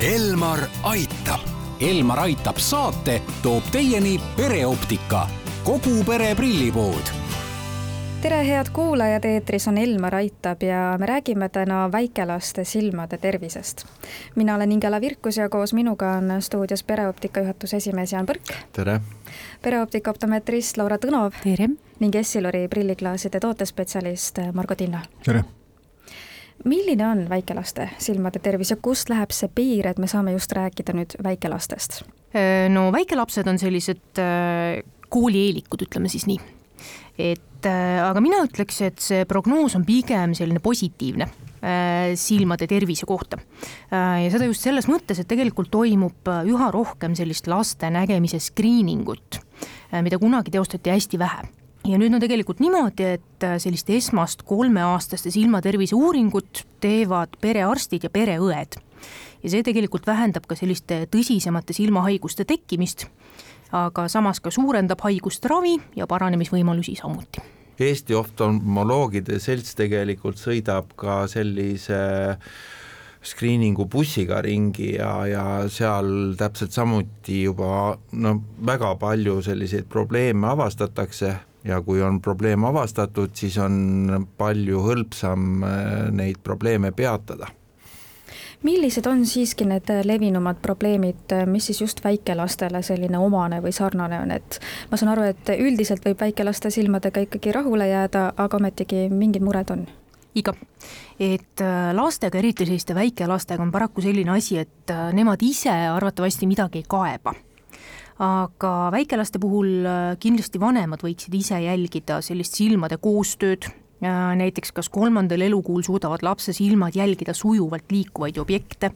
Elmar aitab. Elmar aitab saate toob teieni pereoptika, kogu pere prillipood tere, head kuulajad, eetris on Elmar Aitab ja me räägime täna väikelaste silmade tervisest. mina olen Ingela Virkus ja koos minuga on stuudios pereoptika juhatuse esimees Jaan Põrk. tere! pereoptika optometrist Laura Tõnov. tere! ning Essilori prilliklaaside tootespetsialist Margo Tinna. tere! Milline on väikelaste silmade tervis ja kust läheb see piir, et me saame just rääkida nüüd väikelastest? no väikelapsed on sellised koolieelikud, ütleme siis nii. et aga mina ütleks, et see prognoos on pigem selline positiivne silmade tervise kohta. ja seda just selles mõttes, et tegelikult toimub üha rohkem sellist laste nägemise screeningut, mida kunagi teostati hästi vähe ja nüüd on tegelikult niimoodi, et äh, sellist esmast kolmeaastaste silmatervise uuringut teevad perearstid ja pereõed. ja see tegelikult vähendab ka selliste tõsisemate silmahaiguste tekkimist, aga samas ka suurendab haiguste ravi ja paranemisvõimalusi samuti. Eesti oftalmoloogide selts tegelikult sõidab ka sellise screening'u bussiga ringi ja, ja seal täpselt samuti juba no väga palju selliseid probleeme avastatakse ja kui on probleem avastatud, siis on palju hõlpsam äh, neid probleeme peatada. Millised on siiski need levinumad probleemid, mis siis just väikelastele selline omane või sarnane on, et ma saan aru, et üldiselt võib väikelaste silmadega ikkagi rahule jääda, aga ometigi mingid mured on? ikka, et äh, lastega, eriti selliste väikelastega on paraku selline asi, et äh, nemad ise arvatavasti midagi ei kaeba aga väikelaste puhul äh, kindlasti vanemad võiksid ise jälgida sellist silmade koostööd, näiteks kas kolmandal elukuul suudavad lapse silmad jälgida sujuvalt liikuvaid objekte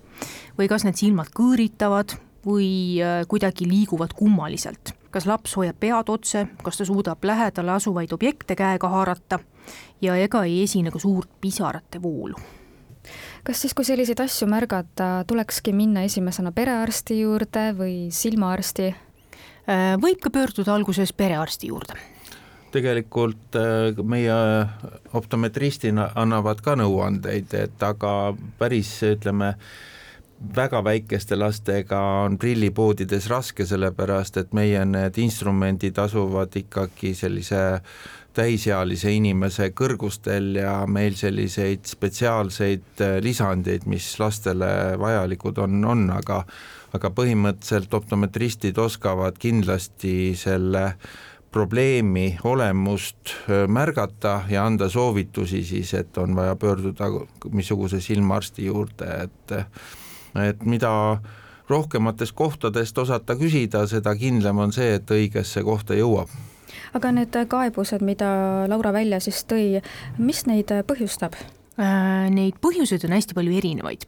või kas need silmad kõõritavad või äh, kuidagi liiguvad kummaliselt. kas laps hoiab pead otse, kas ta suudab lähedale asuvaid objekte käega haarata ja ega ei esine ka suurt pisarate voolu kas siis, kui selliseid asju märgata, tulekski minna esimesena perearsti juurde või silmaarsti? Äh, võib ka pöörduda alguses perearsti juurde. Tegelikult äh, meie optometristina annavad ka nõuandeid, et aga päris ütleme, väga väikeste lastega on prillipoodides raske, sellepärast et meie need instrumendid asuvad ikkagi sellise täisealise inimese kõrgustel ja meil selliseid spetsiaalseid äh, lisandeid, mis lastele vajalikud on, on, aga aga põhimõtteliselt optometristid oskavad kindlasti selle probleemi olemust märgata ja anda soovitusi siis, et on vaja pöörduda missuguse silmaarsti juurde, et et mida rohkematest kohtadest osata küsida, seda kindlam on see, et õigesse kohta jõuab aga need kaebused, mida Laura välja siis tõi, mis neid põhjustab? Äh, neid põhjuseid on hästi palju erinevaid.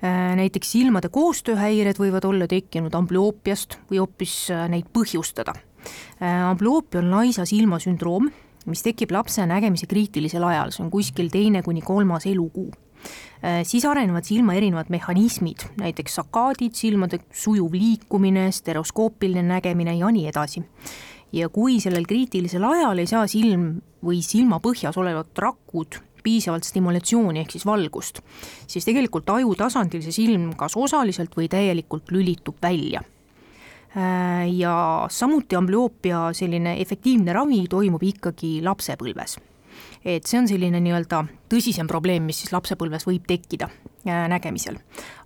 Äh, näiteks silmade koostööhäired võivad olla tekkinud amblioopiast või hoopis äh, neid põhjustada. amblioopia on laisa silma sündroom, mis tekib lapse nägemise kriitilisel ajal, see on kuskil teine kuni kolmas elukuu siis arenevad silma erinevad mehhanismid, näiteks sakaadid, silmade sujuv liikumine, stereoskoopiline nägemine ja nii edasi. ja kui sellel kriitilisel ajal ei saa silm või silma põhjas olevad rakud piisavalt stimulatsiooni ehk siis valgust, siis tegelikult aju tasandil see silm kas osaliselt või täielikult lülitub välja. Äh, ja samuti amblüoopia selline efektiivne ravi toimub ikkagi lapsepõlves et see on selline nii-öelda tõsisem probleem, mis siis lapsepõlves võib tekkida äh, nägemisel.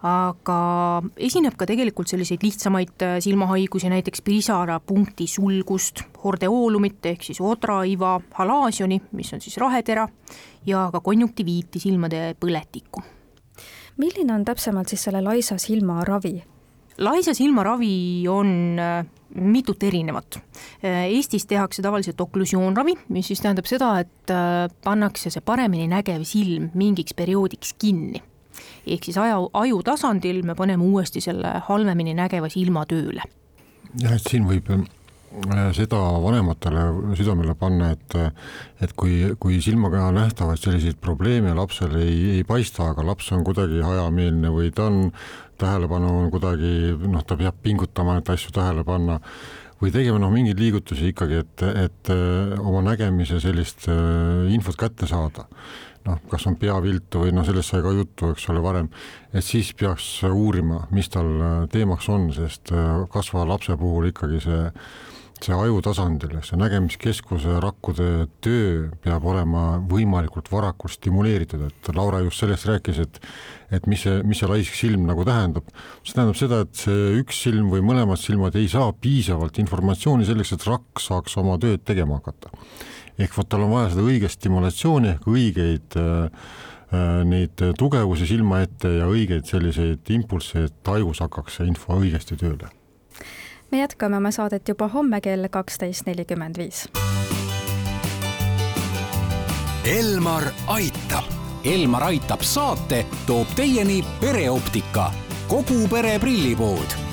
aga esineb ka tegelikult selliseid lihtsamaid äh, silmahaigusi, näiteks pisarapunkti sulgust, hordeoolumit ehk siis odraiva, halaasioni, mis on siis rahetera, ja ka konjunktiviiti, silmade põletikku. milline on täpsemalt siis selle laisa silma ravi? laisa silmaravi on äh, mitut erinevat. Äh, Eestis tehakse tavaliselt oklusioonravi, mis siis tähendab seda, et äh, pannakse see paremini nägev silm mingiks perioodiks kinni. ehk siis aju, aju tasandil me paneme uuesti selle halvemini nägeva silma tööle. jah, et siin võib seda vanematele südamele panna, et et kui, kui silmaga nähtavaid selliseid probleeme lapsel ei, ei paista, aga laps on kuidagi hajameelne või ta on tähelepanu on kuidagi noh, ta peab pingutama, et asju tähele panna või tegema noh, mingeid liigutusi ikkagi, et, et äh, oma nägemise sellist äh, infot kätte saada. noh, kas on peaviltu või noh, sellest sai ka juttu, eks ole, varem, et siis peaks uurima, mis tal teemaks on, sest kasvava lapse puhul ikkagi see see aju tasandil, see nägemiskeskuse rakkude töö peab olema võimalikult varakult stimuleeritud, et Laura just sellest rääkis, et et mis see, mis see laisk silm nagu tähendab. see tähendab seda, et see üks silm või mõlemad silmad ei saa piisavalt informatsiooni selleks, et rakk saaks oma tööd tegema hakata. ehk vot tal on vaja seda õiget stimulatsiooni ehk õigeid äh, äh neid tugevusi silma ette ja õigeid selliseid impulsse, et tajus hakkaks see info õigesti tööle me jätkame oma saadet juba homme kell kaksteist nelikümmend viis. Elmar aitab. Elmar aitab saate toob teieni pereoptika, kogu pere prillipood